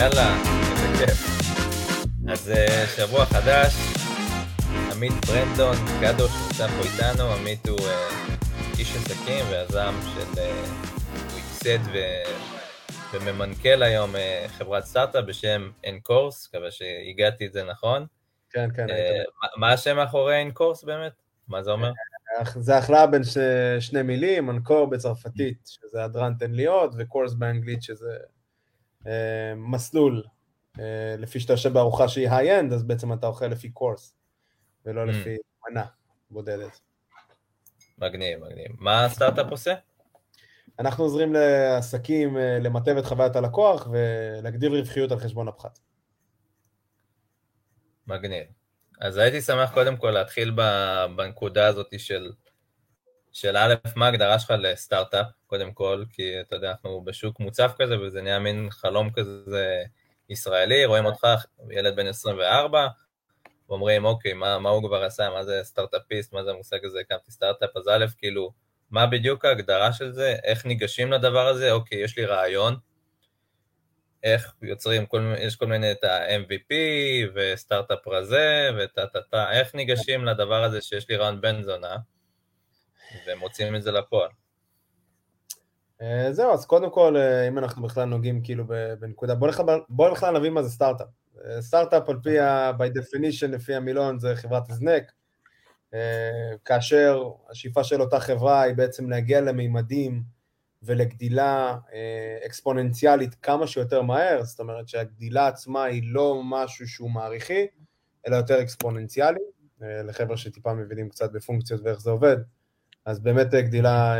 יאללה, איזה כיף. אז אה, שבוע חדש, עמית ברנדון, קדוש נמצא פה איתנו, עמית הוא אה, איש עסקים ויזם של, אה, הוא ייסד וממנכ"ל היום חברת סטארט-אפ בשם אנקורס, מקווה שהגעתי את זה נכון. כן, כן. מה השם מאחורי אנקורס באמת? מה זה אומר? זה החלאה בין שני מילים, אנקור בצרפתית, שזה הדרן תן להיות, וקורס באנגלית, שזה מסלול. אה, לפי שאתה יושב בארוחה שהיא high-end, אז בעצם אתה אוכל לפי קורס, ולא mm. לפי מנה בודדת. מגניב, מגניב. מה הסטארט-אפ עושה? אנחנו עוזרים לעסקים אה, למטב את חוויית הלקוח ולהגדיל רווחיות על חשבון הפחת. מגניב. אז הייתי שמח קודם כל להתחיל בנקודה הזאת של, של א', מה ההגדרה שלך לסטארט-אפ, קודם כל, כי אתה יודע, אנחנו בשוק מוצף כזה, וזה נהיה מין חלום כזה ישראלי, רואים אותך, ילד בן 24, ואומרים, אוקיי, מה, מה הוא כבר עשה, מה זה סטארט-אפיסט, מה זה המושג הזה, הקמתי סטארט-אפ, אז א', כאילו, מה בדיוק ההגדרה של זה, איך ניגשים לדבר הזה, אוקיי, יש לי רעיון, איך יוצרים, כל, יש כל מיני את ה-MVP וסטארט-אפ רזה טה, איך ניגשים לדבר הזה שיש לי רעיון בן זונה ומוצאים את זה לפועל. אה, זהו, אז קודם כל, אה, אם אנחנו בכלל נוגעים כאילו בנקודה, בואו בוא בכלל נבין מה זה סטארט-אפ. אה, סטארט-אפ על פי ה... by definition, לפי המילון, זה חברת הזנק, כאשר השאיפה של אותה חברה היא בעצם להגיע למימדים ולגדילה אקספוננציאלית כמה שיותר מהר, זאת אומרת שהגדילה עצמה היא לא משהו שהוא מעריכי, אלא יותר אקספוננציאלי, לחבר'ה שטיפה מבינים קצת בפונקציות ואיך זה עובד, אז באמת גדילה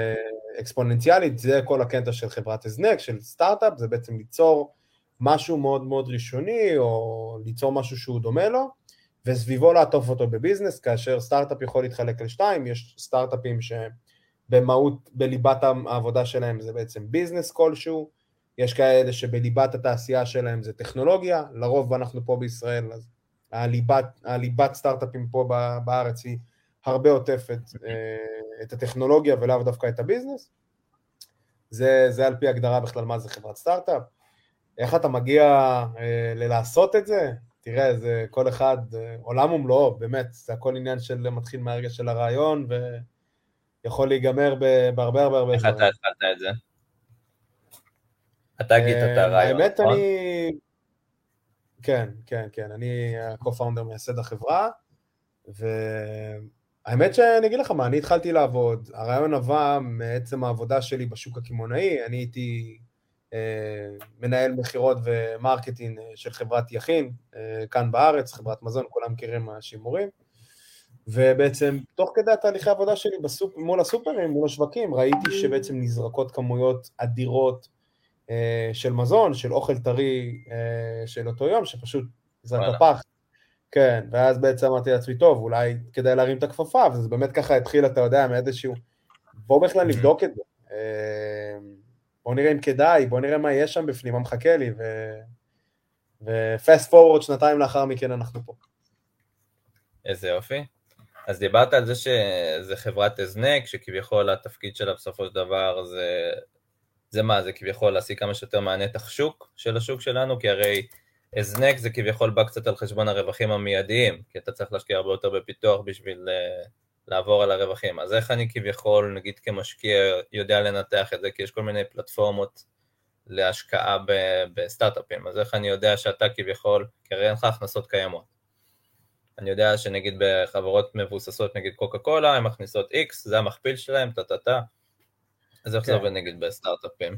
אקספוננציאלית, זה כל הקטע של חברת הזנק, של סטארט-אפ, זה בעצם ליצור משהו מאוד מאוד ראשוני, או ליצור משהו שהוא דומה לו, וסביבו לעטוף אותו בביזנס, כאשר סטארט-אפ יכול להתחלק לשתיים, יש סטארט-אפים שבמהות, בליבת העבודה שלהם זה בעצם ביזנס כלשהו, יש כאלה שבליבת התעשייה שלהם זה טכנולוגיה, לרוב אנחנו פה בישראל, אז הליבת, הליבת סטארט-אפים פה בארץ היא הרבה עוטפת אה, את הטכנולוגיה ולאו דווקא את הביזנס. זה, זה על פי הגדרה בכלל מה זה חברת סטארט-אפ. איך אתה מגיע אה, ללעשות את זה? תראה, זה כל אחד, אה, עולם ומלואו, באמת, זה הכל עניין של מתחיל מהרגע של הרעיון, ויכול להיגמר בהרבה הרבה הרבה... איך אתה התחלת את זה? אתה גית את הרעיון, האמת, נכון? אני... כן, כן, כן, אני ה-co-founder מייסד החברה, ו... האמת שאני אגיד לך מה, אני התחלתי לעבוד, הרעיון נבע מעצם העבודה שלי בשוק הקמעונאי, אני הייתי אה, מנהל מכירות ו marketing אה, של חברת יכין, אה, כאן בארץ, חברת מזון, כולם מכירים השימורים, ובעצם תוך כדי התהליכי העבודה שלי בסופ... מול הסופרים, מול השווקים, ראיתי שבעצם נזרקות כמויות אדירות אה, של מזון, של אוכל טרי אה, של אותו יום, שפשוט נזרק בפח. כן, ואז בעצם אמרתי לעצמי, טוב, אולי כדאי להרים את הכפפה, וזה באמת ככה התחיל, אתה יודע, מאיזשהו... בוא בכלל נבדוק את זה. אה, בוא נראה אם כדאי, בוא נראה מה יש שם בפנים, מה מחכה לי, ו... ופסט פורוורד שנתיים לאחר מכן אנחנו פה. איזה יופי. אז דיברת על זה שזה חברת הזנק, שכביכול התפקיד שלה בסופו של דבר זה, זה מה, זה כביכול להשיג כמה שיותר מהנתח שוק של השוק שלנו, כי הרי הזנק זה כביכול בא קצת על חשבון הרווחים המיידיים, כי אתה צריך להשקיע הרבה יותר בפיתוח בשביל uh, לעבור על הרווחים. אז איך אני כביכול, נגיד כמשקיע, יודע לנתח את זה, כי יש כל מיני פלטפורמות להשקעה בסטארט-אפים, אז איך אני יודע שאתה כביכול, כי הרי אין לך הכנסות קיימות. אני יודע שנגיד בחברות מבוססות, נגיד קוקה קולה, הן מכניסות X, זה המכפיל שלהם, טה-טה-טה. אז איך זה כן. עובד נגיד בסטארט-אפים?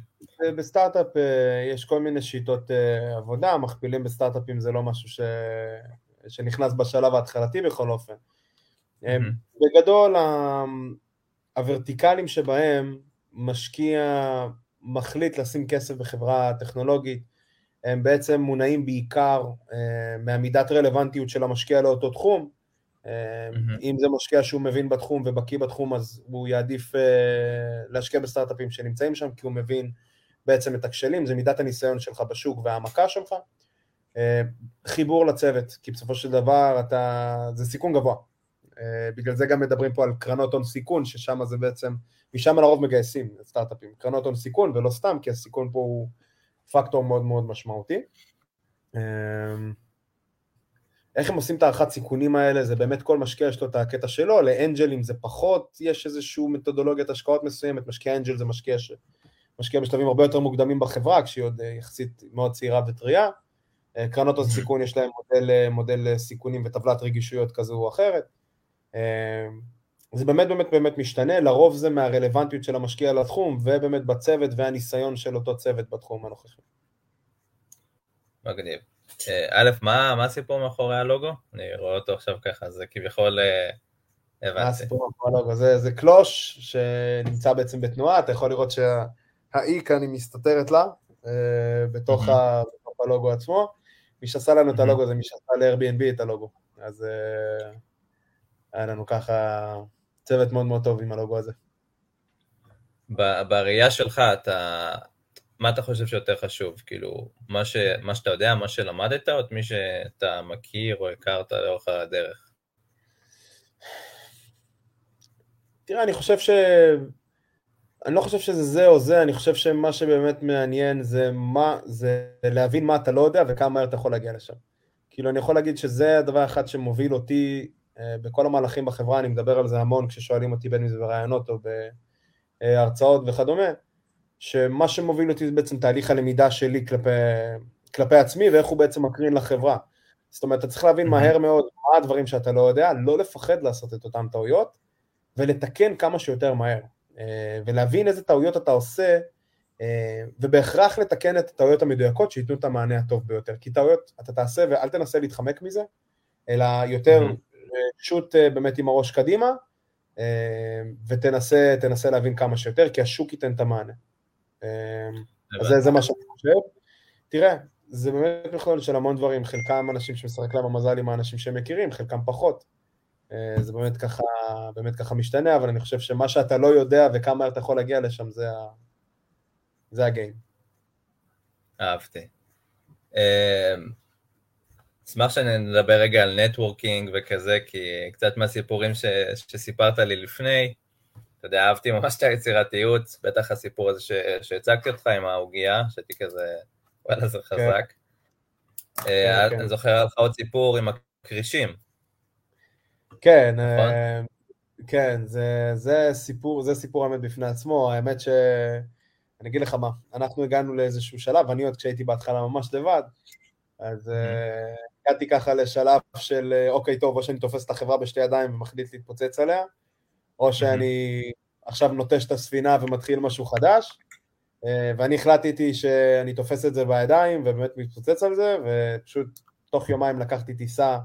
בסטארט-אפ אה, יש כל מיני שיטות אה, עבודה, מכפילים בסטארט-אפים זה לא משהו ש... שנכנס בשלב ההתחלתי בכל אופן. Mm-hmm. בגדול, הוורטיקלים שבהם משקיע מחליט לשים כסף בחברה טכנולוגית, הם בעצם מונעים בעיקר מהמידת רלוונטיות של המשקיע לאותו תחום, Mm-hmm. אם זה משקיע שהוא מבין בתחום ובקיא בתחום, אז הוא יעדיף אה, להשקיע בסטארט-אפים שנמצאים שם, כי הוא מבין בעצם את הכשלים, זה מידת הניסיון שלך בשוק והעמקה שלך. אה, חיבור לצוות, כי בסופו של דבר אתה, זה סיכון גבוה. אה, בגלל זה גם מדברים פה על קרנות הון סיכון, ששם זה בעצם, משם לרוב מגייסים סטארט-אפים. קרנות הון סיכון, ולא סתם, כי הסיכון פה הוא פקטור מאוד מאוד משמעותי. איך הם עושים את הערכת סיכונים האלה, זה באמת כל משקיע יש לו את הקטע שלו, לאנג'לים זה פחות, יש איזושהי מתודולוגיית השקעות מסוימת, משקיע אנג'ל זה משקיע שמשקיע בשלבים הרבה יותר מוקדמים בחברה, כשהיא עוד אה, יחסית מאוד צעירה וטריה. אה, קרנות הסיכון יש להם מודל, אה, מודל סיכונים וטבלת רגישויות כזו או אחרת. זה באמת באמת באמת משתנה, לרוב זה מהרלוונטיות של המשקיע לתחום, ובאמת בצוות והניסיון של אותו צוות בתחום הנוכחי. מגניב. אה, א', מה, מה הסיפור מאחורי הלוגו? אני רואה אותו עכשיו ככה, זה כביכול אה, הבנתי. מה הסיפור מאחורי הלוגו? זה, זה קלוש שנמצא בעצם בתנועה, אתה יכול לראות שהאי כאן היא מסתתרת לה, אה, בתוך. ה, בתוך הלוגו עצמו. מי שעשה לנו. את הלוגו זה מי שעשה ל-Airbnb את הלוגו. אז היה לנו ככה צוות מאוד מאוד טוב עם הלוגו הזה. בראייה שלך, אתה, מה אתה חושב שיותר חשוב? כאילו, מה, ש, מה שאתה יודע, מה שלמדת, או את מי שאתה מכיר או הכרת לאורך הדרך? תראה, אני חושב ש... אני לא חושב שזה זה או זה, אני חושב שמה שבאמת מעניין זה מה, זה להבין מה אתה לא יודע וכמה מהר אתה יכול להגיע לשם. כאילו, אני יכול להגיד שזה הדבר אחד שמוביל אותי אה, בכל המהלכים בחברה, אני מדבר על זה המון כששואלים אותי בין אם זה ברעיונות או בהרצאות וכדומה. שמה שמוביל אותי זה בעצם תהליך הלמידה שלי כלפי, כלפי עצמי ואיך הוא בעצם מקרין לחברה. זאת אומרת, אתה צריך להבין מהר מאוד מה הדברים שאתה לא יודע, לא לפחד לעשות את אותן טעויות, ולתקן כמה שיותר מהר. אה, ולהבין איזה טעויות אתה עושה, אה, ובהכרח לתקן את הטעויות המדויקות שייתנו את המענה הטוב ביותר. כי טעויות אתה תעשה ואל תנסה להתחמק מזה, אלא יותר שוט אה, באמת עם הראש קדימה, ותנסה להבין כמה שיותר, כי השוק ייתן את המענה. אמ, אז זה, זה מה שאני חושב. תראה, זה באמת מכלול של המון דברים, חלקם אנשים שמשחק להם המזל עם האנשים שהם מכירים, חלקם פחות. אה, זה באמת ככה, באמת ככה משתנה, אבל אני חושב שמה שאתה לא יודע וכמה אתה יכול להגיע לשם, זה, ה... זה הגיים. אהבתי. אמ, אשמח שנדבר רגע על נטוורקינג וכזה, כי קצת מהסיפורים ש... שסיפרת לי לפני, אתה יודע, אהבתי ממש את היצירתיות, בטח הסיפור הזה שהצגתי אותך עם העוגייה, שהייתי כזה, וואלה זה כן. חזק. אה, כן, כן. אני זוכר לך עוד סיפור עם הכרישים. כן, נכון? אה, כן, זה סיפור, זה סיפור האמת בפני עצמו, האמת ש... אני אגיד לך מה, אנחנו הגענו לאיזשהו שלב, אני עוד כשהייתי בהתחלה ממש לבד, אז אה, הגעתי ככה לשלב של אוקיי, טוב, או שאני תופס את החברה בשתי ידיים ומחליט להתפוצץ עליה, או שאני עכשיו נוטש את הספינה ומתחיל משהו חדש, אה, ואני החלטתי שאני תופס את זה בידיים ובאמת מתפוצץ על זה, ופשוט תוך יומיים לקחתי טיסה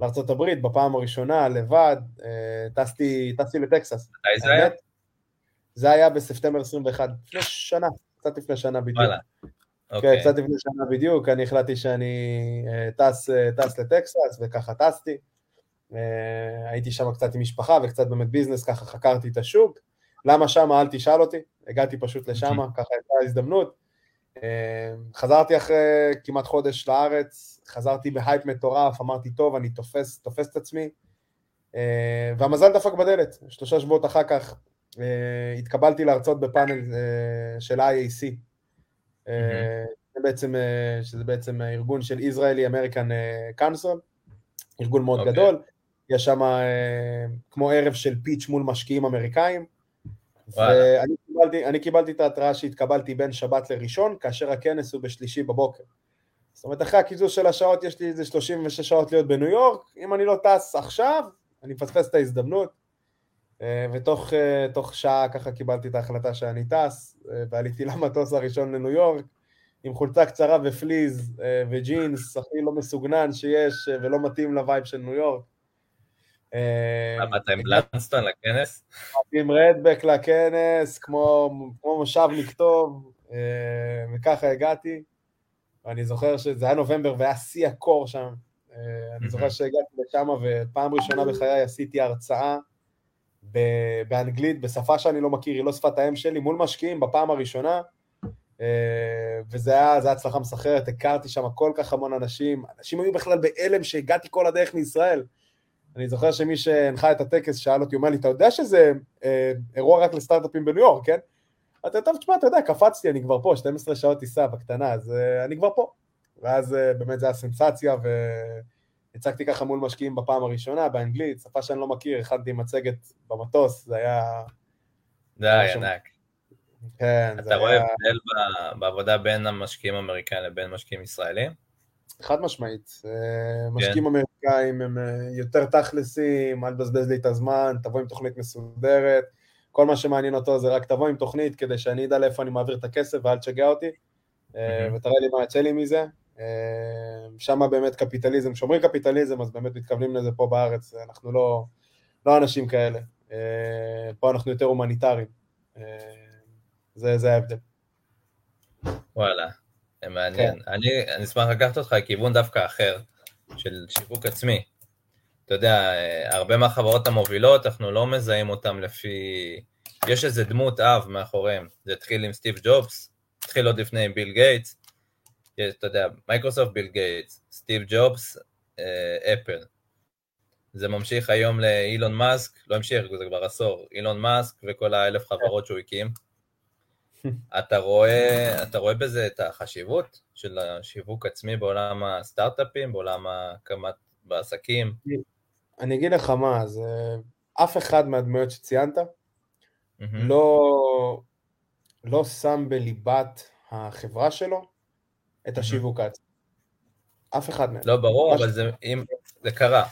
לארה"ב בפעם הראשונה, לבד, אה, טסתי, טסתי לטקסס. מתי זה היה? זה היה בספטמבר 21, לפני שנה, קצת לפני שנה בדיוק. וואלה. כן, אוקיי. קצת לפני שנה בדיוק, אני החלטתי שאני אה, טס, טס לטקסס, וככה טסתי. אה, הייתי שם קצת עם משפחה וקצת באמת ביזנס, ככה חקרתי את השוק. למה שם? אל תשאל אותי, הגעתי פשוט לשם, אוקיי. ככה הייתה הזדמנות. אה, חזרתי אחרי כמעט חודש לארץ, חזרתי בהייפ מטורף, אמרתי, טוב, אני תופס, תופס את עצמי. אה, והמזל דפק בדלת, שלושה שבועות אחר כך התקבלתי להרצות בפאנל של IAC, שזה בעצם, שזה בעצם ארגון של Israeli American Council, ארגון מאוד okay. אוקיי. גדול, יש שם אה, כמו ערב של פיץ' מול משקיעים אמריקאים. ואני קיבלתי, אני קיבלתי את ההתראה שהתקבלתי בין שבת לראשון, כאשר הכנס הוא בשלישי בבוקר. זאת אומרת, אחרי הקיזוז של השעות יש לי איזה 36 שעות להיות בניו יורק, אם אני לא טס עכשיו, אני מפספס את ההזדמנות. אה, ותוך אה, שעה ככה קיבלתי את ההחלטה שאני טס, ועליתי למטוס הראשון לניו יורק, עם חולצה קצרה ופליז וג'ינס, הכי לא מסוגנן שיש ולא מתאים ל vibe של ניו יורק. באת עם בלנדסטון לכנס? עם רדבק לכנס, כמו מושבניק טוב, אה, וככה הגעתי. ואני זוכר שזה היה נובמבר והיה שיא הקור שם. אה, אני זוכר שהגעתי לשם ופעם ראשונה בחיי עשיתי הרצאה באנגלית, בשפה שאני לא מכיר, היא לא שפת האם שלי, מול משקיעים בפעם הראשונה. אה, וזה היה, היה הצלחה מסחררת, הכרתי שם כל כך המון אנשים, אנשים היו בכלל בהלם שהגעתי כל הדרך מישראל. אני זוכר שמי שהנחה את הטקס שאל אותי, הוא אומר לי, אתה יודע שזה אה, אירוע רק לסטארט-אפים בניו יורק, כן? אתה טוב, תשמע, אתה יודע, קפצתי, אני כבר פה, 12 שעות טיסה בקטנה, אז אה, אני כבר פה. ואז אה, באמת זה היה סנסציה, והצגתי ככה מול משקיעים בפעם הראשונה, באנגלית, שפה שאני לא מכיר, הכנתי מצגת במטוס, זה היה... די, ענק. כן, זה היה... אתה רואה הבדל בעבודה בין המשקיעים האמריקאים לבין משקיעים ישראלים? חד משמעית. אה, משקיעים כן. אמריקאים הם אה, יותר תכלסים, אל תבזבז לי את הזמן, תבוא עם תוכנית מסודרת. כל מה שמעניין אותו זה רק תבוא עם תוכנית כדי שאני אדע לאיפה אני מעביר את הכסף ואל תשגע אותי, אה, ותראה לי מה יצא לי מזה. שם באמת קפיטליזם, כשאומרים קפיטליזם אז באמת מתכוונים לזה פה בארץ, אנחנו לא, לא אנשים כאלה. פה אנחנו יותר הומניטריים. זה, זה ההבדל. וואלה, מעניין. כן. אני, אני אשמח לקחת אותך לכיוון דווקא אחר, של שיווק עצמי. אתה יודע, הרבה מהחברות המובילות, אנחנו לא מזהים אותן לפי... יש איזה דמות אב מאחוריהם. זה התחיל עם סטיב ג'ובס, התחיל עוד לפני עם ביל גייטס. אתה יודע, מייקרוסופט ביל גייטס, סטיב ג'ובס, אה, אפל. זה ממשיך היום לאילון מאסק, לא המשיך, זה כבר עשור, אילון מאסק וכל האלף חברות שהוא הקים. אתה רואה, אתה רואה בזה את החשיבות של השיווק עצמי בעולם הסטארט-אפים, בעולם הקמת, בעסקים? אני אגיד לך מה, זה אף אחד מהדמויות שציינת mm-hmm. לא, לא שם בליבת החברה שלו את השיווק mm-hmm. העצמי. אף אחד מהם. לא, ברור, אבל ש... זה, אם, זה קרה.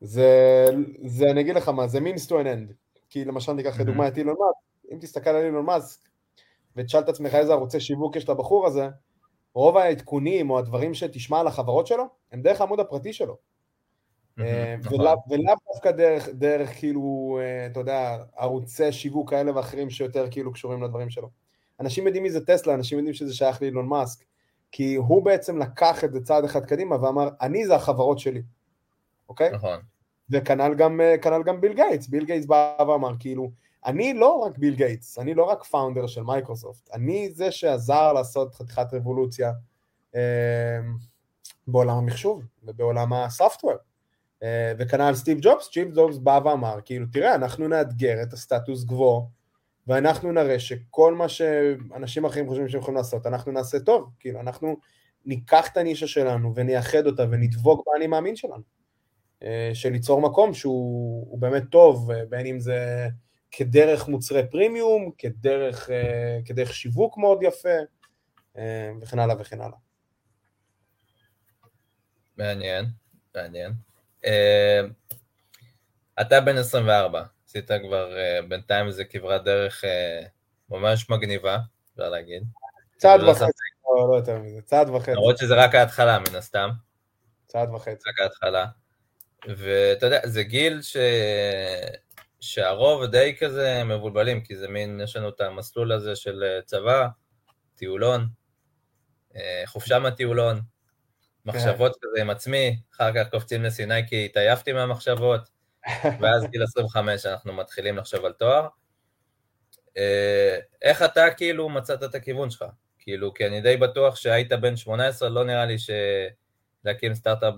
זה, זה, אני אגיד לך מה, זה means to an end. כי למשל ניקח לדוגמה mm-hmm. את אילון מאסק, אם תסתכל על אילון מאסק ותשאל את עצמך איזה ערוצי שיווק יש לבחור הזה, רוב העדכונים או הדברים שתשמע על החברות שלו, הם דרך העמוד הפרטי שלו. אה, נכון. ולאו דווקא דרך, דרך כאילו, אה, אתה יודע, ערוצי שיווק כאלה ואחרים שיותר כאילו קשורים לדברים שלו. אנשים יודעים מי זה טסלה, אנשים יודעים שזה שייך לאילון מאסק, כי הוא בעצם לקח את זה צעד אחד קדימה ואמר, אני זה החברות שלי, אוקיי? נכון. וכנ"ל גם, אה, גם ביל גייטס, ביל גייטס בא ואמר, כאילו, אני לא רק ביל גייטס, אני לא רק founder של מייקרוסופט, אני זה שעזר לעשות חתיכת רבולוציה אה, בעולם המחשוב ובעולם ה software. אה, וכנ"ל סטיב ג'ובס, סטיב ג'ובס בא ואמר, כאילו, תראה, אנחנו נאתגר את הסטטוס קוו, ואנחנו נראה שכל מה שאנשים אחרים חושבים שהם יכולים לעשות, אנחנו נעשה טוב, כאילו, אנחנו ניקח את הנישה שלנו ונייחד אותה ונדבוק באני מאמין שלנו, אה, של ליצור מקום שהוא באמת טוב, בין אם זה... כדרך מוצרי פרימיום, כדרך, אה, כדרך שיווק מאוד יפה, אה, וכן הלאה וכן הלאה. מעניין, מעניין. אה, אתה בן 24, עשית כבר בינתיים איזה כברת דרך ממש מגניבה, אפשר להגיד. צעד וחצי, לא, לא יותר מזה, צעד וחצי. למרות שזה רק ההתחלה מן הסתם. צעד וחצי. רק ההתחלה. ואתה יודע, זה גיל ש... שהרוב די כזה מבולבלים, כי זה מין, יש לנו את המסלול הזה של אה, צבא, טיולון, אה, חופשה מהטיולון, מחשבות כן. כזה עם עצמי, אחר כך קופצים לסיני כי התעייפתי מהמחשבות, ואז גיל 25 אנחנו מתחילים לחשוב על תואר. אה, איך אתה כאילו מצאת את הכיוון שלך? כאילו, כי אני די בטוח שהיית בן 18, לא נראה לי שלהקים סטארט-אפ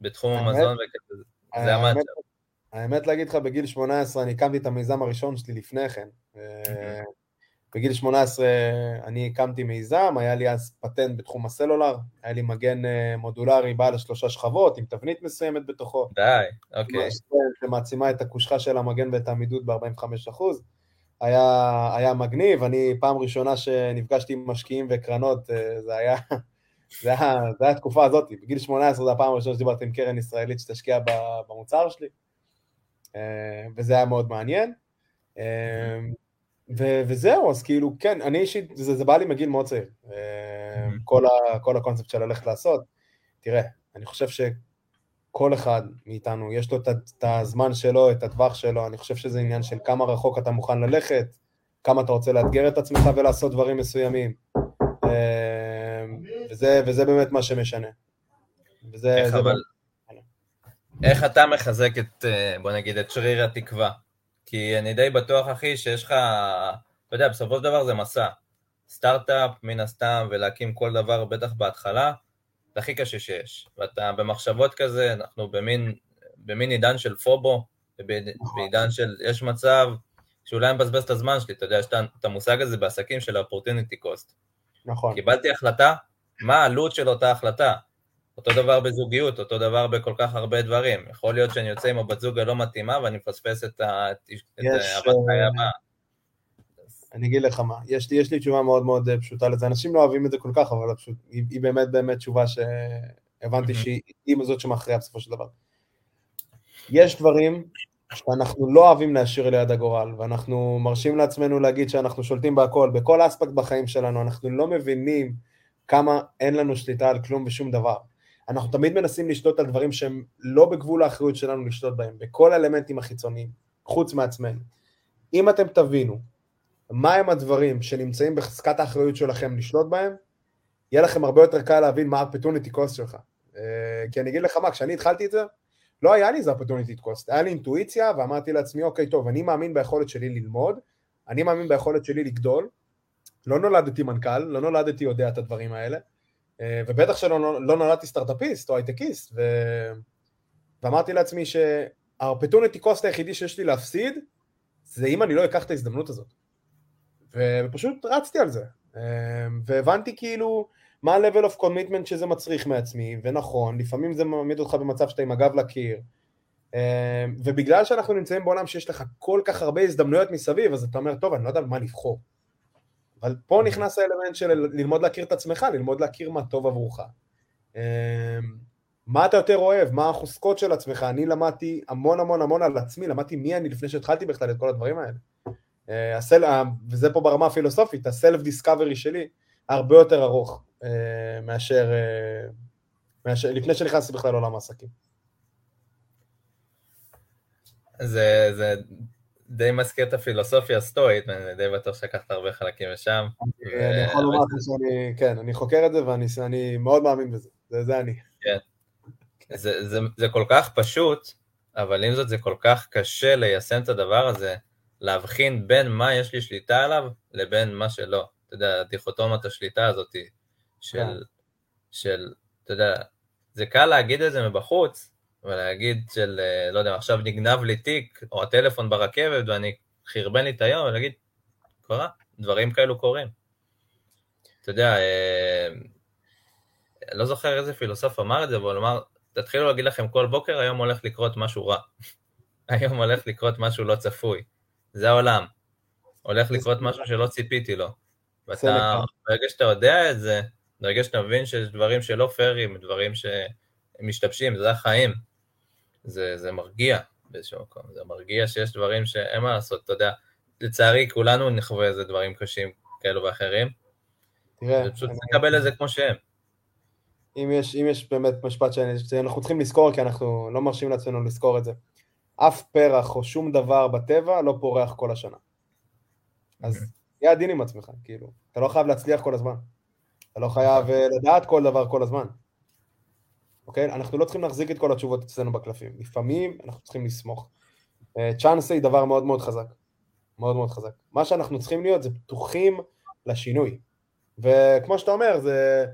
בתחום המזון, זה המאצ'אפ. האמת להגיד לך, בגיל 18 אני הקמתי את המיזם הראשון שלי לפני כן. אה, בגיל 18 אני הקמתי מיזם, היה לי אז פטנט בתחום הסלולר, היה לי מגן אה, מודולרי בעל שלושה שכבות עם תבנית מסוימת בתוכו. די, אוקיי. שמעצימה את הקושחה של המגן ואת העמידות ב-45%. היה, היה מגניב, אני פעם ראשונה שנפגשתי עם משקיעים וקרנות, אה, זה היה, זה היה, זה היה התקופה הזאת, בגיל 18 זה הפעם הראשונה שדיברתי עם קרן ישראלית שתשקיע במוצר שלי. אה, וזה היה מאוד מעניין. אה, ו- וזהו, אז כאילו, כן, אני אישית, זה, זה בא לי מגיל מאוד צעיר, אה, כל, ה- כל הקונספט של ללכת לעשות. תראה, אני חושב שכל אחד מאיתנו, יש לו את, את הזמן שלו, את הטווח שלו, אני חושב שזה עניין של כמה רחוק אתה מוכן ללכת, כמה אתה רוצה לאתגר את עצמך ולעשות דברים מסוימים. וזה, וזה באמת מה שמשנה. וזה, איך אבל, איך אתה מחזק את, אה, בוא נגיד, את שריר התקווה? כי אני די בטוח, אחי, שיש לך, אתה יודע, בסופו של דבר זה מסע. סטארט-אפ, מן הסתם, ולהקים כל דבר, בטח בהתחלה, זה הכי קשה שיש. ואתה במחשבות כזה, אנחנו במין, במין עידן של פובו, בעידן של, יש מצב שאולי אני מבזבז את הזמן שלי, אתה יודע, יש את המושג הזה בעסקים של ה-opportunity cost. נכון. קיבלתי החלטה, מה העלות של אותה החלטה. אותו דבר בזוגיות, אותו דבר בכל כך הרבה דברים. יכול להיות שאני יוצא עם הבת זוג הלא מתאימה ואני מפספס את הבת חיי הבאה. אני אגיד לך מה, יש לי, יש לי תשובה מאוד מאוד אה, פשוטה לזה, אנשים לא אוהבים את זה כל כך, אבל פשוט, היא, היא באמת באמת תשובה שהבנתי שהיא זאת שמכריעה בסופו של דבר. יש דברים שאנחנו לא אוהבים להשאיר ליד הגורל, ואנחנו מרשים לעצמנו להגיד שאנחנו שולטים בהכל, בכל אספקט בחיים שלנו, אנחנו לא מבינים כמה אין לנו שליטה על כלום ושום דבר. אנחנו תמיד מנסים לשלוט על דברים שהם לא בגבול האחריות שלנו לשלוט בהם, בכל האלמנטים החיצוניים, חוץ מעצמנו. אם אתם תבינו מהם הדברים שנמצאים בחזקת האחריות שלכם לשלוט בהם, יהיה לכם הרבה יותר קל להבין מה ה-opportunity cost שלך. אה, כי אני אגיד לך מה, כשאני התחלתי את זה, לא היה לי איזה opportunity cost, היה לי אינטואיציה ואמרתי לעצמי, אוקיי, טוב, אני מאמין ביכולת שלי ללמוד, אני מאמין ביכולת שלי לגדול, לא נולדתי מנכ"ל, לא נולדתי יודע את הדברים האלה, ובטח שלא לא נולדתי סטארט-אפיסט או הייטקיסט, ו... ואמרתי לעצמי שה-opportunity cost היחידי שיש לי להפסיד, זה אם אני לא אקח את ההזדמנות הזאת. ופשוט רצתי על זה, אמ, והבנתי כאילו מה ה-level of commitment שזה מצריך מעצמי, ונכון, לפעמים זה מעמיד אותך במצב שאתה עם הגב לקיר, אמ, ובגלל שאנחנו נמצאים בעולם שיש לך כל כך הרבה הזדמנויות מסביב, אז אתה אומר, טוב, אני לא יודע במה לבחור. אבל פה. נכנס האלמנט של ללמוד להכיר את עצמך, ללמוד להכיר מה טוב עבורך. אמ, מה אתה יותר אוהב, מה החוזקות של עצמך, אני למדתי המון המון המון על עצמי, למדתי מי אני לפני שהתחלתי בכלל את כל הדברים האלה. אה, הסל, וזה פה ברמה הפילוסופית, הסלף דיסקאברי שלי הרבה יותר ארוך אה, מאשר, אה, מאשר לפני שנכנסתי בכלל לעולם העסקים. זה, זה די מזכיר את הפילוסופיה הסטואית, ואני די בטוח שלקחת הרבה חלקים משם. אני יכול לומר לך שאני, כן, אני חוקר את זה ואני מאוד מאמין בזה, זה, זה אני. כן. זה, כל כך פשוט, אבל עם זאת זה כל כך קשה ליישם את הדבר הזה. להבחין בין מה יש לי שליטה עליו לבין מה שלא. אתה יודע, הדיכוטומת השליטה הזאת של. כן. של, אתה יודע, זה קל להגיד את זה מבחוץ, ולהגיד של, אה, לא יודע, עכשיו נגנב לי תיק, או הטלפון ברכבת, ואני חרבן לי את היום, ולהגיד, קרה, דברים כאלו קורים. אתה יודע, אה, לא זוכר איזה פילוסוף אמר את זה, אבל הוא אמר, תתחילו להגיד לכם כל בוקר, היום הולך לקרות משהו רע. היום הולך לקרות משהו לא צפוי. זה העולם. הולך לקרות משהו שלא ציפיתי לו. ואתה, ברגע שאתה יודע את זה, ברגע שאתה מבין שיש דברים שלא פיירים, דברים שמשתבשים, זה החיים. זה, זה מרגיע באיזשהו מקום, זה מרגיע שיש דברים שאין מה לעשות, אתה יודע, לצערי כולנו נחווה איזה דברים קשים כאלו ואחרים. תראה, ופשוט אני... לקבל את זה כמו שהם. אם יש, אם יש באמת משפט שאנחנו צריכים לזכור, כי אנחנו לא מרשים לעצמנו לזכור את זה. אף פרח או שום דבר בטבע לא פורח כל השנה. אז אוקיי. תהיה עדין עם עצמך, כאילו, אתה לא חייב להצליח כל הזמן. אתה לא חייב אה, לדעת כל דבר כל הזמן. אוקיי? אנחנו לא צריכים להחזיק את כל התשובות אצלנו בקלפים. לפעמים אנחנו צריכים לסמוך. צ'אנסי היא דבר מאוד מאוד חזק. מאוד מאוד חזק. מה שאנחנו צריכים להיות זה פתוחים לשינוי. וכמו שאתה אומר, זה,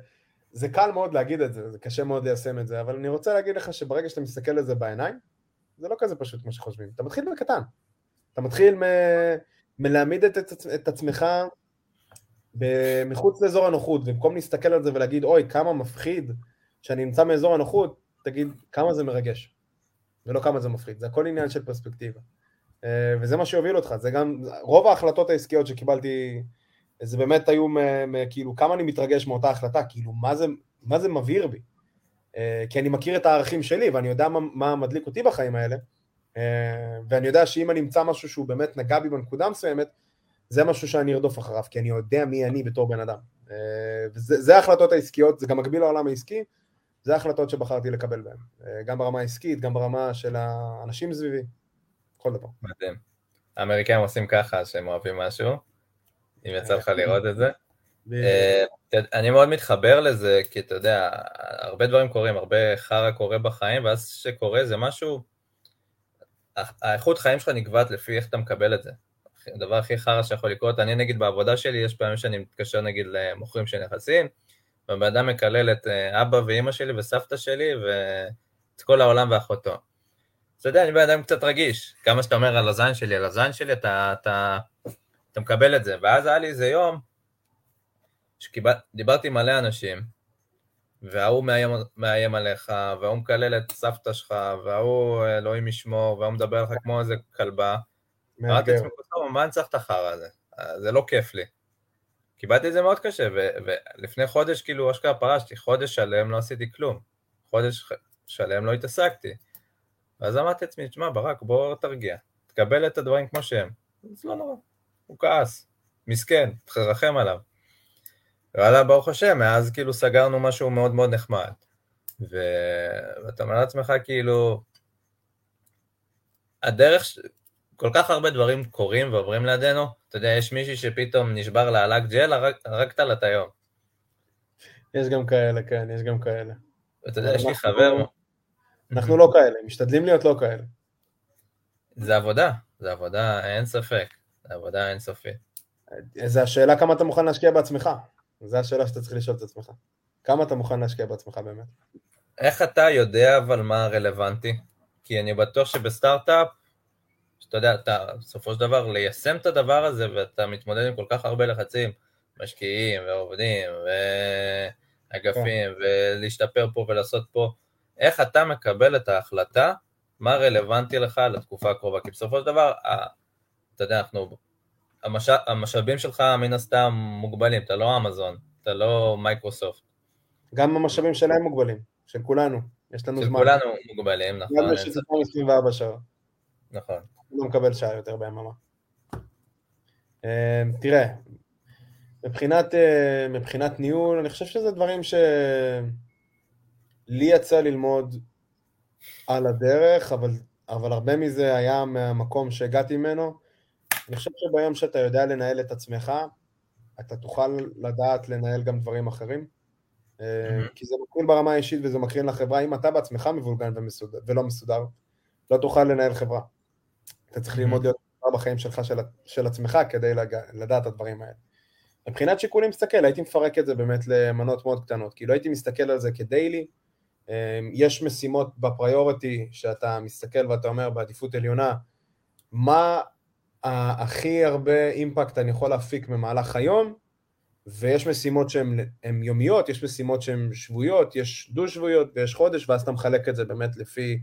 זה קל מאוד להגיד את זה, זה קשה מאוד ליישם את זה, אבל אני רוצה להגיד לך שברגע שאתה מסתכל על זה בעיניים, זה לא כזה פשוט כמו שחושבים. אתה מתחיל בקטן. אתה מתחיל מ... מלהעמיד את, את, את עצמך מחוץ לאזור הנוחות, ובמקום להסתכל על זה ולהגיד, אוי, כמה מפחיד שאני נמצא מאזור הנוחות, תגיד, כמה זה מרגש, ולא כמה זה מפחיד. זה הכל עניין של פרספקטיבה. אה, וזה מה שהוביל אותך. זה גם, רוב ההחלטות העסקיות שקיבלתי, זה באמת היו, כאילו, כמה אני מתרגש מאותה החלטה, כאילו, מה זה, מה זה מבהיר בי. אה, כי אני מכיר את הערכים שלי ואני יודע מה, מה מדליק אותי בחיים האלה, אה, ואני יודע שאם אני אמצא משהו שהוא באמת נגע בי בנקודה מסוימת, זה משהו שאני ארדוף אחריו, כי אני יודע מי אני בתור בן אדם. וזה ההחלטות העסקיות, זה גם מקביל לעולם העסקי, זה ההחלטות שבחרתי לקבל בהן, גם ברמה העסקית, גם ברמה של האנשים סביבי, כל דבר. מדהים. האמריקאים עושים ככה, שהם אוהבים משהו, אם יצא לך לראות את זה. אה, אני מאוד מתחבר לזה, כי אתה יודע, הרבה דברים קורים, הרבה חרא קורה בחיים, ואז שקורה זה משהו, האיכות חיים שלך נקבעת לפי איך אתה מקבל את זה. הדבר הכי חרא שיכול לקרות, אני נגיד בעבודה שלי, יש פעמים שאני מתקשר נגיד למוכרים של נכסים, והבן אדם מקלל את אה, אבא ואימא שלי וסבתא שלי ואת כל העולם ואחותו. אתה יודע, אני בן אדם קצת רגיש, כמה שאתה אומר על הזין שלי, על הזין שלי, אתה, אתה, אתה מקבל את זה. ואז היה לי איזה יום, שדיברתי עם מלא אנשים, וההוא מאיים, מאיים עליך, וההוא מקלל את סבתא שלך, וההוא אלוהים ישמור, וההוא מדבר לך כמו איזה כלבה. אמרתי לעצמי, מה אני צריך את החרא הזה? זה לא כיף לי. קיבלתי את זה מאוד קשה, ולפני חודש כאילו אשכרה פרשתי, חודש שלם לא עשיתי כלום. חודש שלם לא התעסקתי. ואז אמרתי לעצמי, תשמע, ברק, בוא תרגיע. תקבל את הדברים כמו שהם. זה לא נורא. הוא כעס. מסכן, תרחם עליו. וואלה, ברוך השם, מאז כאילו סגרנו משהו מאוד מאוד נחמד. ו... ואתה אומר לעצמך, כאילו, הדרך. כל כך הרבה דברים קורים ועוברים לידינו, אתה יודע, יש מישהי שפתאום נשבר לה עלק ג'ל, הרגת לה את היום. יש גם כאלה, כן, יש גם כאלה. אתה יודע, יש לי חבר... אנחנו לא כאלה, משתדלים להיות לא כאלה. זה עבודה, זה עבודה, אין ספק, זה עבודה אינסופית. זה השאלה כמה אתה מוכן להשקיע בעצמך. זו השאלה שאתה צריך לשאול את עצמך. כמה אתה מוכן להשקיע בעצמך באמת? איך אתה יודע אבל מה רלוונטי? כי אני בטוח שבסטארט-אפ, שאתה יודע, אתה בסופו של דבר ליישם את הדבר הזה ואתה מתמודד עם כל כך הרבה לחצים, משקיעים ועובדים ואגפים כן. ולהשתפר פה ולעשות פה, איך אתה מקבל את ההחלטה מה רלוונטי לך לתקופה הקרובה? כי בסופו של דבר, אתה יודע, אנחנו המש... המשאבים שלך מן הסתם מוגבלים, אתה לא אמזון, אתה לא מייקרוסופט. גם המשאבים שלהם מוגבלים, של כולנו, יש לנו של זמן. של כולנו מוגבלים, נכון. גם יש 24 שעות. נכון. לא מקבל שעה יותר ביממה. אה, תראה, מבחינת, אה, מבחינת ניהול, אני חושב שזה דברים שלי יצא ללמוד על הדרך, אבל, אבל הרבה מזה היה מהמקום שהגעתי ממנו. אני חושב שביום שאתה יודע לנהל את עצמך, אתה תוכל לדעת לנהל גם דברים אחרים. Mm-hmm. כי זה מקרין ברמה האישית וזה מקרין לחברה. אם אתה בעצמך מבולגן ומסודר, ולא מסודר, לא תוכל לנהל חברה. אתה צריך ללמוד להיות בחיים שלך, של, של עצמך, כדי לג... לדעת את הדברים האלה. מבחינת שיקולים, מסתכל, הייתי מפרק את זה באמת למנות מאוד קטנות, כאילו הייתי מסתכל על זה כדיילי, אמ, יש משימות בפריוריטי שאתה מסתכל ואתה אומר בעדיפות עליונה, מה הכי הרבה אימפקט אני יכול להפיק במהלך היום, ויש משימות שהן יומיות, יש משימות שהן שבועיות, יש דו-שבועיות ויש חודש, ואז אתה מחלק את זה באמת לפי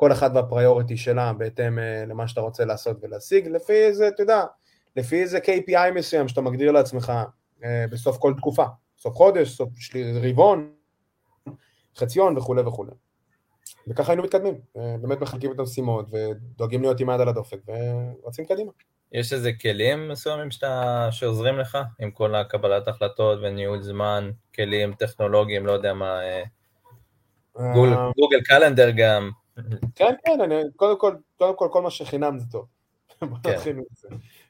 כל אחד והפריוריטי שלה, בהתאם אה, למה שאתה רוצה לעשות ולהשיג, לפי איזה, אתה יודע, לפי איזה KPI מסוים שאתה מגדיר לעצמך אה, בסוף כל תקופה, סוף חודש, סוף רבעון, חציון וכולי וכולי. וככה היינו מתקדמים, אה, באמת מחלקים את המשימות ודואגים להיות עם היד על הדופק ורצים קדימה. יש איזה כלים מסוימים שאתה, שעוזרים לך עם כל הקבלת החלטות וניהול זמן, כלים טכנולוגיים, לא יודע מה, גוגל, Google Calendar גם. כן, כן, אני, קודם כל, קודם כל, כל מה שחינם זה טוב. כן.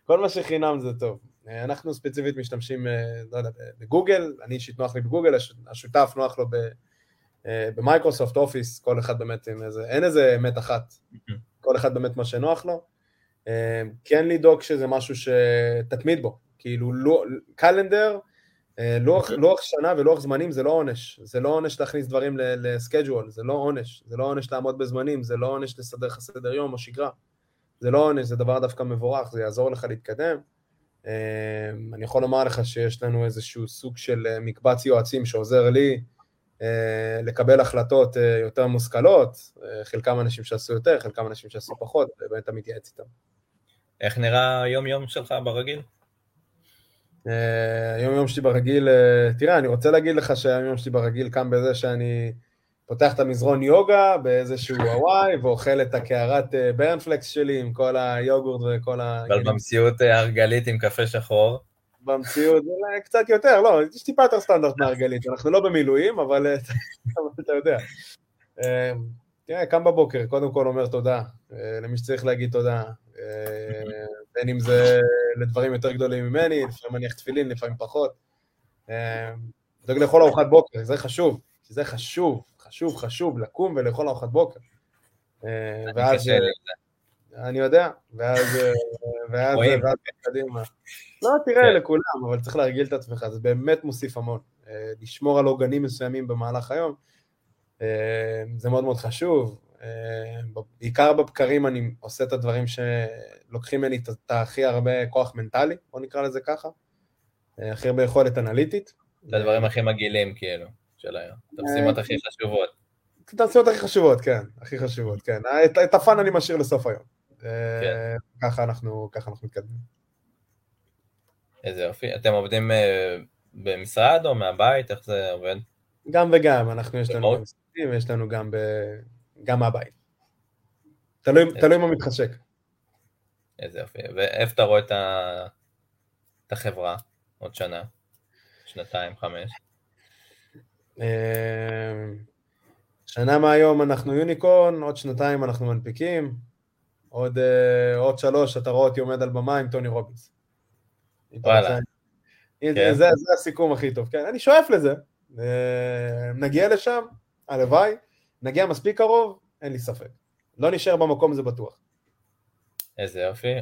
כל מה שחינם זה טוב. אה, אנחנו ספציפית משתמשים, לא יודע, בגוגל, אני אישית נוח לי בגוגל, השותף נוח לו ב... אה, ב Microsoft Office, כל אחד באמת עם איזה, אין איזה אמת אחת, כל אחד באמת מה שנוח לו. אה, כן לדאוג שזה משהו שתתמיד בו, כאילו לא, calendar, אה, לוח, לוח שנה ולוח זמנים זה לא עונש, זה לא עונש להכניס דברים לסקייג'ואל, זה לא עונש, זה לא עונש לעמוד בזמנים, זה לא עונש לסדר לך סדר יום או שגרה, זה לא עונש, זה דבר דווקא מבורך, זה יעזור לך להתקדם. אני יכול לומר לך שיש לנו איזשהו סוג של מקבץ יועצים שעוזר לי אה, לקבל החלטות אה, יותר מושכלות, אה, חלקם אנשים שעשו יותר, חלקם אנשים שעשו פחות, ובאמת אתה מתייעץ איתם. איך נראה היום-יום שלך ברגיל? היום-יום שלי ברגיל, תראה, אני רוצה להגיד לך שהיום-יום שלי ברגיל קם בזה שאני פותח את המזרון יוגה באיזשהו הוואי, ואוכל את הקערת ברנפלקס שלי עם כל היוגורט וכל ה... אבל במציאות הרגלית עם קפה שחור. במציאות, קצת יותר, לא, יש טיפה יותר סטנדרט מהרגלית, אנחנו לא במילואים, אבל אתה יודע. אה, תראה, קם בבוקר, קודם כל אומר תודה, אה, למי שצריך להגיד תודה, אה, בין אם זה לדברים יותר גדולים ממני, לפעמים מניח תפילין, לפעמים פחות. דואג לאכול ארוחת בוקר, זה חשוב, זה חשוב, חשוב, חשוב, לקום ולאכול ארוחת בוקר. ואז... אני יודע, ואז, ואז, ואז קדימה. לא, תראה, כן. לכולם, אבל צריך להרגיל את עצמך, זה באמת מוסיף המון. אה, לשמור על עוגנים מסוימים במהלך היום, אה, זה מאוד מאוד חשוב. אה, בעיקר בבקרים אני עושה את הדברים שלוקחים ממני את הכי הרבה כוח מנטלי, בוא נקרא לזה ככה, הכי הרבה יכולת אנליטית. את הדברים הכי מגעילים, כאילו. של היום. את המשימות הכי חשובות. את המשימות הכי חשובות, כן, הכי חשובות, כן. את, את הפאן אני משאיר לסוף היום. כן. ככה אנחנו, ככה אנחנו מתקדמים. איזה יופי. אתם עובדים במשרד או מהבית? איך זה עובד? גם וגם, אנחנו יש לנו במשרדים ויש לנו גם, ב... גם מהבית. תלוי, תלוי מה מתחשק. איזה יופי. ואיפה אתה רואה את, ה... את החברה עוד שנה? שנתיים, חמש? אה, שנה מהיום אנחנו יוניקורן, עוד שנתיים אנחנו מנפיקים, עוד, uh, עוד שלוש אתה רואה אותי עומד על במה עם טוני רובינס. וואלה. כן. זה, זה הסיכום הכי טוב, כן, אני שואף לזה. אה, נגיע לשם, הלוואי, נגיע מספיק קרוב, אין לי ספק. לא נשאר במקום, זה בטוח. איזה יופי.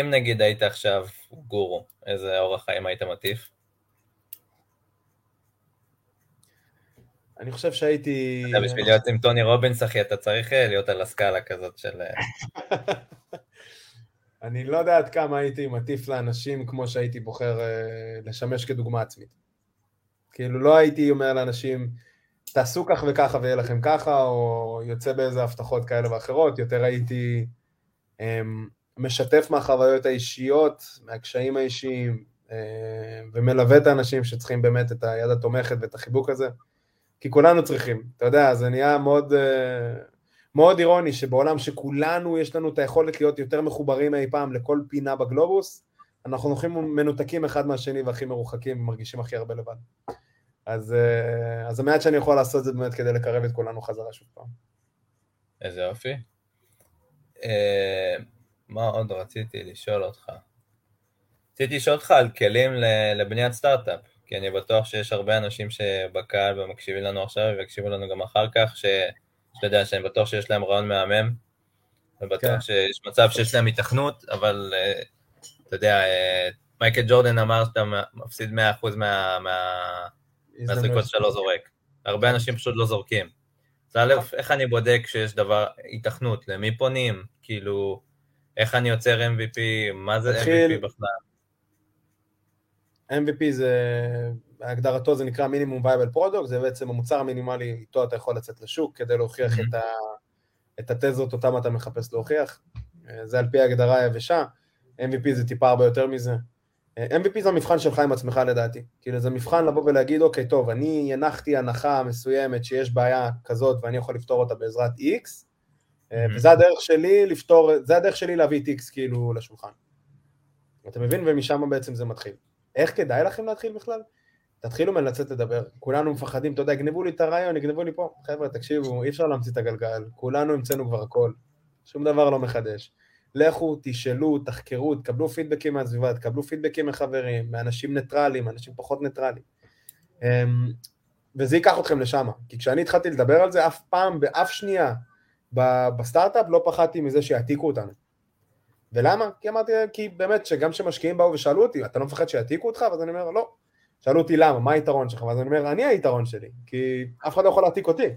אם נגיד היית עכשיו גורו, איזה אורח חיים היית מטיף? אני חושב שהייתי... אתה בשביל להיות עם טוני רובינס, אחי, אתה צריך אה, להיות על הסקאלה כזאת של... אה, אני לא יודע עד כמה הייתי מטיף לאנשים כמו שהייתי בוחר לשמש כדוגמה עצמית. כאילו לא הייתי אומר לאנשים, תעשו כך וככה ויהיה לכם ככה, או יוצא באיזה הבטחות כאלה ואחרות, יותר הייתי um, משתף מהחוויות האישיות, מהקשיים האישיים, uh, ומלווה את האנשים שצריכים באמת את היד התומכת ואת החיבוק הזה, כי כולנו צריכים, אתה יודע, זה נהיה מאוד, uh, מאוד אירוני שבעולם שכולנו יש לנו את היכולת להיות יותר מחוברים אי פעם לכל פינה בגלובוס, אנחנו הולכים מנותקים אחד מהשני והכי מרוחקים ומרגישים הכי הרבה לבד. אז, אה, אז המעט שאני יכול לעשות זה באמת כדי לקרב את כולנו חזרה שוב פעם. איזה יופי. אה, מה עוד רציתי לשאול אותך? רציתי לשאול אותך על כלים לבניית סטארט-אפ, כי אני בטוח שיש הרבה אנשים שבקהל ומקשיבים לנו עכשיו ויקשיבו לנו גם אחר כך, שאתה יודע, שאני בטוח שיש להם רעיון מהמם, ובטוח כן. שיש מצב שיש להם היתכנות, אבל אה, אתה יודע, מייקל ג'ורדן אמר שאתה מפסיד 100% מה... מה מהזריקות שאתה לא זורק. הרבה אנשים פשוט לא זורקים. אז א', איך אני בודק שיש דבר, היתכנות, למי פונים? כאילו, איך אני יוצר MVP, מה זה MVP בכלל? MVP זה, הגדרתו זה נקרא minimum viable product, זה בעצם המוצר המינימלי, איתו אתה יכול לצאת לשוק כדי להוכיח את, ה, את התזות אותם אתה מחפש להוכיח. זה על פי ההגדרה היבשה, MVP זה טיפה הרבה יותר מזה. MVP זה המבחן שלך עם עצמך לדעתי. כאילו זה מבחן לבוא ולהגיד, אוקיי, טוב, אני הנחתי הנחה מסוימת שיש בעיה כזאת ואני יכול לפתור אותה בעזרת X, mm-hmm. וזה הדרך שלי לפתור, זה הדרך שלי להביא את X כאילו לשולחן. אתה מבין? ומשם בעצם זה מתחיל. איך כדאי לכם להתחיל בכלל? תתחילו מלצאת לדבר. כולנו מפחדים, אתה יודע, יגנבו לי את הרעיון, יגנבו לי פה. חבר'ה, תקשיבו, אי אפשר להמציא את הגלגל. כולנו המצאנו כבר הכל. שום דבר לא מחדש. לכו, תשאלו, תחקרו, תקבלו פידבקים מהסביבה, תקבלו פידבקים מחברים, מאנשים ניטרלים, אנשים פחות ניטרלים. אמ, וזה ייקח אתכם לשם. כי כשאני התחלתי לדבר על זה, אף פעם, באף שנייה, בסטארט-אפ לא פחדתי מזה שיעתיקו אותנו. ולמה? כי אמרתי, כי באמת, שגם כשמשקיעים באו ושאלו אותי, אתה לא מפחד שיעתיקו אותך? ואז אני אומר, לא. שאלו אותי למה, מה היתרון שלך? ואז אני אומר, אני היתרון שלי, כי אף אחד לא יכול להעתיק אותי.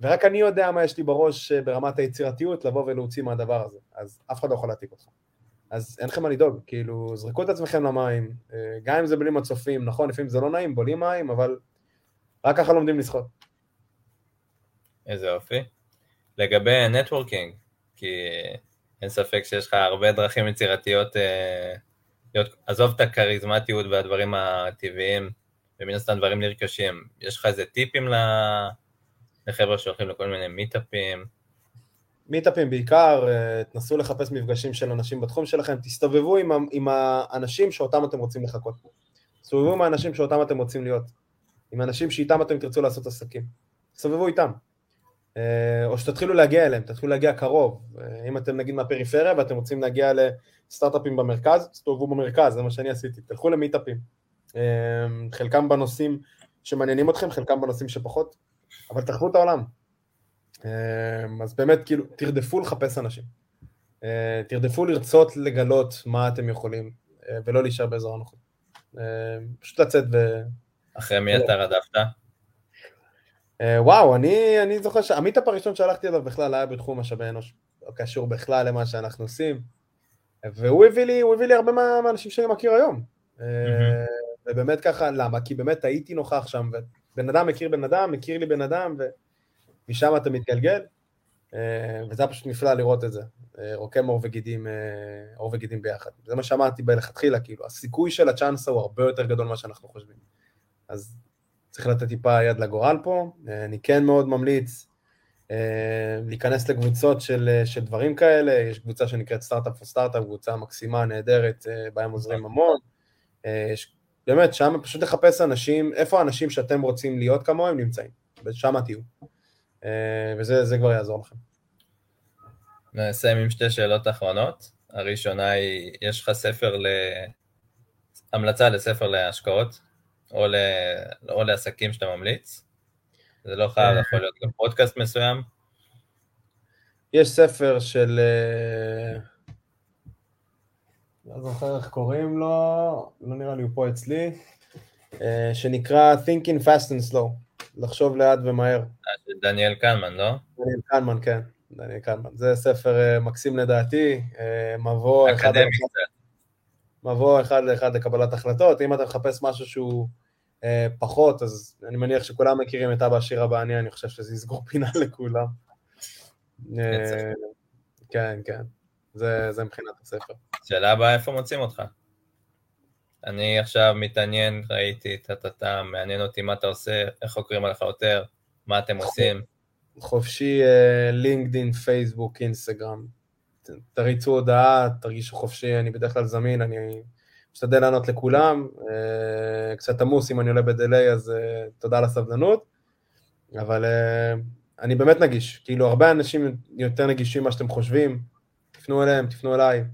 ורק אני יודע מה יש לי בראש אה, ברמת היצירתיות לבוא ולהוציא מהדבר הזה, אז אף אחד לא יכול להעתיק אותך. אז אין לכם מה לדאוג, כאילו, זרקו את עצמכם למים, אה, גם אם זה בלי מצופים, נכון, לפעמים זה לא נעים, בולים מים, אבל רק ככה לומדים לשחות. איזה יופי. לגבי נטוורקינג, כי אין ספק שיש לך הרבה דרכים יצירתיות, אה, להיות, עזוב את הכריזמטיות והדברים הטבעיים, ומן הסתם דברים נרכשים, יש לך איזה טיפים ל... לחבר'ה שהולכים לכל מיני מיטאפים. מיטאפים בעיקר, אה, תנסו לחפש מפגשים של אנשים בתחום שלכם, תסתובבו עם, עם האנשים שאותם אתם רוצים לחכות. תסתובבו עם האנשים שאותם אתם רוצים להיות. עם האנשים שאיתם אתם תרצו לעשות עסקים. תסתובבו איתם. אה, או שתתחילו להגיע אליהם, תתחילו להגיע קרוב. אה, אם אתם נגיד מהפריפריה ואתם רוצים להגיע לסטארט-אפים במרכז, תסתובבו במרכז, זה מה שאני עשיתי. תלכו למיטאפים. חלקם בנושאים שמעניינים אתכם, חלקם בנושאים שפחות. אבל תרחבו את העולם. אמ, אז באמת, כאילו, תרדפו לחפש אנשים. אה, תרדפו לרצות לגלות מה אתם יכולים, אה, ולא להישאר באזור הנוחות. פשוט לצאת ו... אחרי מי אתה רדפת? וואו, אני, אני זוכר שהמיטאפ הראשון שהלכתי אליו בכלל היה בתחום משאבי אנוש. לא קשור בכלל למה שאנחנו עושים. והוא הביא לי, הוא הביא לי הרבה מהאנשים שאני מכיר היום. Mm-hmm. ובאמת ככה, למה? כי באמת הייתי נוכח שם, בן אדם מכיר בן אדם, מכיר לי בן אדם, ומשם אתה מתגלגל, וזה היה פשוט נפלא לראות את זה. רוקם עור וגידים, עור וגידים ביחד. זה מה שאמרתי בלכתחילה, כאילו, הסיכוי של הצ'אנסה הוא הרבה יותר גדול ממה שאנחנו חושבים. אז צריך לתת טיפה יד לגורל פה. אני כן מאוד ממליץ אה, להיכנס לקבוצות של, של דברים כאלה, יש קבוצה שנקראת סטארט-אפ פור סטארט-אפ, קבוצה מקסימה, נהדרת, אה, בה הם עוזרים המון. אה, יש, באמת, שם פשוט לחפש אנשים, איפה האנשים שאתם רוצים להיות כמוהם נמצאים, ושם תהיו. וזה כבר יעזור לכם. נסיים עם שתי שאלות אחרונות. הראשונה היא, יש לך ספר ל... המלצה לספר להשקעות, או, ל... או לעסקים שאתה ממליץ? זה לא חייב, יכול להיות גם פודקאסט מסוים. יש ספר של... אה, לא זוכר איך קוראים לו, לא נראה לי הוא פה אצלי, אה, שנקרא Thinking Fast and Slow, לחשוב לאט ומהר. אה, דניאל קנמן, לא? דניאל קנמן, כן, דניאל קנמן. זה ספר מקסים לדעתי, מבוא אחד, מבוא אחד לאחד לקבלת החלטות. אם אתה מחפש משהו שהוא אה, פחות, אז אני מניח שכולם מכירים את אבא עשיר אבא עני, אני חושב שזה יסגור פינה לכולם. אה, כן, כן, זה, זה מבחינת הספר. שאלה הבאה, איפה מוצאים אותך? אני עכשיו מתעניין, ראיתי את הטאטה, מעניין אותי מה אתה עושה, איך חוקרים עליך יותר, מה אתם עושים. חופשי לינקדין, אה, פייסבוק, אינסטגרם. תריצו הודעה, תרגישו חופשי, אני בדרך כלל זמין, אני משתדל לענות לכולם, אה, קצת עמוס אם אני עולה בדיליי, אז אה, תודה על הסבלנות, אבל אה, אני באמת נגיש, כאילו הרבה אנשים יותר נגישים ממה שאתם חושבים, תפנו אליהם, תפנו אליי.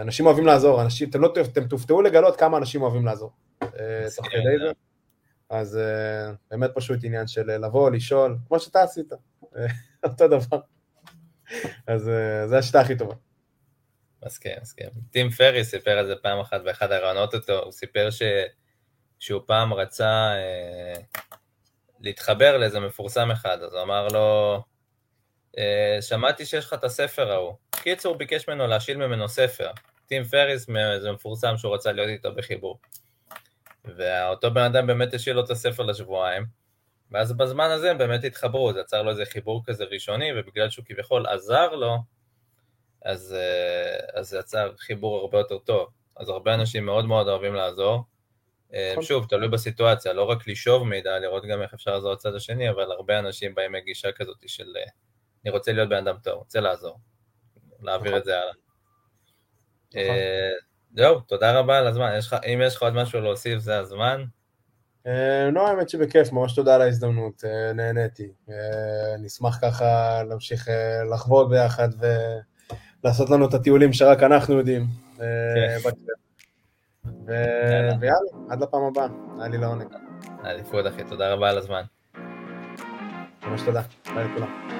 אנשים אוהבים לעזור, אנשים, אתם, לא, אתם תופתעו לגלות כמה אנשים אוהבים לעזור. תוך כדי זה. אז באמת פשוט עניין של לבוא, לשאול, כמו שאתה עשית, אותו דבר. אז זו השיטה הכי טובה. מסכים, מסכים. טים פרי סיפר על זה פעם אחת באחד הרעיונות אותו, הוא סיפר ש... שהוא פעם רצה אה, להתחבר לאיזה מפורסם אחד, אז הוא אמר לו, אה, שמעתי שיש לך את הספר ההוא. קיצור, ביקש ממנו להשיל ממנו ספר. טים פריס, זה מפורסם שהוא רצה להיות איתו בחיבור. ואותו בן אדם באמת השאיל לו את הספר לשבועיים, ואז בזמן הזה הם באמת התחברו, זה יצר לו איזה חיבור כזה ראשוני, ובגלל שהוא כביכול עזר לו, אז, אה, אז זה יצר חיבור הרבה יותר טוב. אז הרבה אנשים מאוד מאוד אוהבים לעזור. אה, נכון. שוב, תלוי בסיטואציה, לא רק לשאוב מידע, לראות גם איך אפשר לעזור לצד השני, אבל הרבה אנשים באים מגישה כזאת של אה, אני רוצה להיות בן אדם טוב, רוצה לעזור, להעביר. את זה הלאה. נכון. זהו, תודה רבה על הזמן. אם יש לך עוד משהו להוסיף, זה הזמן. לא, האמת שבכיף, ממש תודה על ההזדמנות, נהניתי. נשמח ככה להמשיך לחוות ביחד לעשות לנו את הטיולים שרק אנחנו יודעים. אה, כן. ויאללה, עד לפעם הבאה, היה לי לעונג. אליפות אחי, תודה רבה על הזמן. ממש תודה, ביי לכולם.